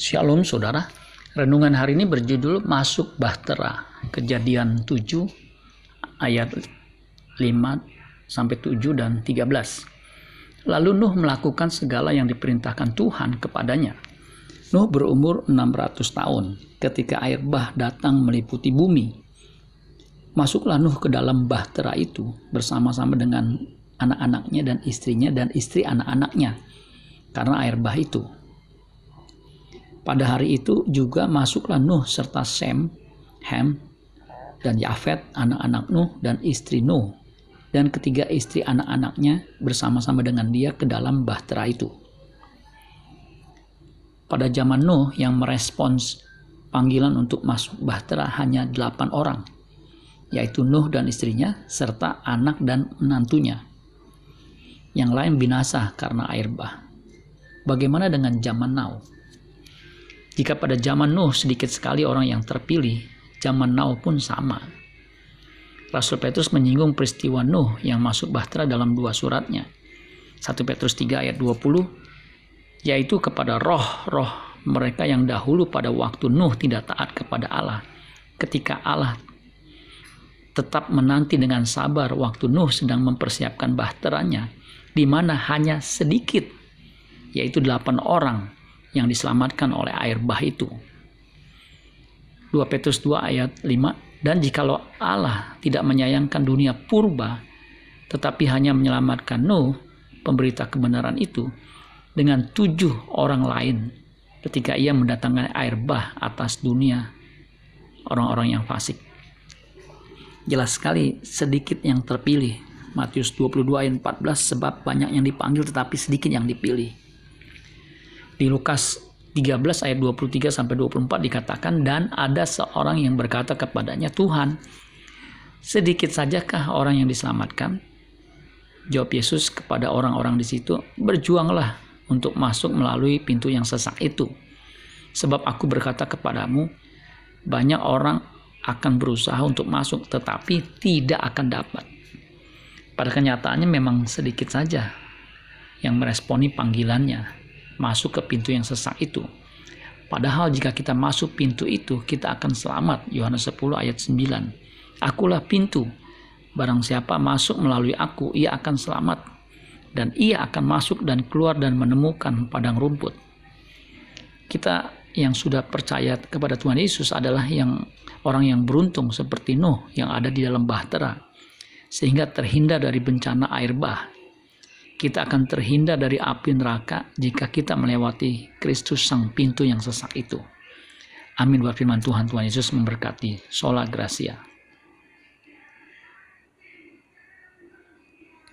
Shalom saudara. Renungan hari ini berjudul Masuk Bahtera. Kejadian 7 ayat 5 sampai 7 dan 13. Lalu Nuh melakukan segala yang diperintahkan Tuhan kepadanya. Nuh berumur 600 tahun ketika air bah datang meliputi bumi. Masuklah Nuh ke dalam bahtera itu bersama-sama dengan anak-anaknya dan istrinya dan istri anak-anaknya karena air bah itu. Pada hari itu juga masuklah Nuh serta Sem, Ham, dan Yafet, anak-anak Nuh dan istri Nuh, dan ketiga istri anak-anaknya bersama-sama dengan dia ke dalam bahtera itu. Pada zaman Nuh yang merespons panggilan untuk masuk bahtera hanya delapan orang, yaitu Nuh dan istrinya serta anak dan menantunya. Yang lain binasa karena air bah. Bagaimana dengan zaman now? Jika pada zaman Nuh sedikit sekali orang yang terpilih, zaman now pun sama. Rasul Petrus menyinggung peristiwa Nuh yang masuk bahtera dalam dua suratnya. 1 Petrus 3 ayat 20, yaitu kepada roh-roh mereka yang dahulu pada waktu Nuh tidak taat kepada Allah. Ketika Allah tetap menanti dengan sabar waktu Nuh sedang mempersiapkan bahteranya, di mana hanya sedikit, yaitu delapan orang yang diselamatkan oleh air bah itu. 2 Petrus 2 ayat 5 Dan jikalau Allah tidak menyayangkan dunia purba tetapi hanya menyelamatkan Nuh pemberita kebenaran itu dengan tujuh orang lain ketika ia mendatangkan air bah atas dunia orang-orang yang fasik. Jelas sekali sedikit yang terpilih. Matius 22 ayat 14 sebab banyak yang dipanggil tetapi sedikit yang dipilih. Di Lukas 13 ayat 23 sampai 24 dikatakan dan ada seorang yang berkata kepadanya, "Tuhan, sedikit sajakah orang yang diselamatkan?" Jawab Yesus kepada orang-orang di situ, "Berjuanglah untuk masuk melalui pintu yang sesak itu. Sebab aku berkata kepadamu, banyak orang akan berusaha untuk masuk tetapi tidak akan dapat." Pada kenyataannya memang sedikit saja yang meresponi panggilannya, masuk ke pintu yang sesak itu. Padahal jika kita masuk pintu itu, kita akan selamat. Yohanes 10 ayat 9. Akulah pintu. Barang siapa masuk melalui aku, ia akan selamat. Dan ia akan masuk dan keluar dan menemukan padang rumput. Kita yang sudah percaya kepada Tuhan Yesus adalah yang orang yang beruntung seperti Nuh yang ada di dalam bahtera. Sehingga terhindar dari bencana air bah kita akan terhindar dari api neraka jika kita melewati Kristus sang pintu yang sesak itu. Amin buat firman Tuhan. Tuhan Yesus memberkati. Sola Gracia.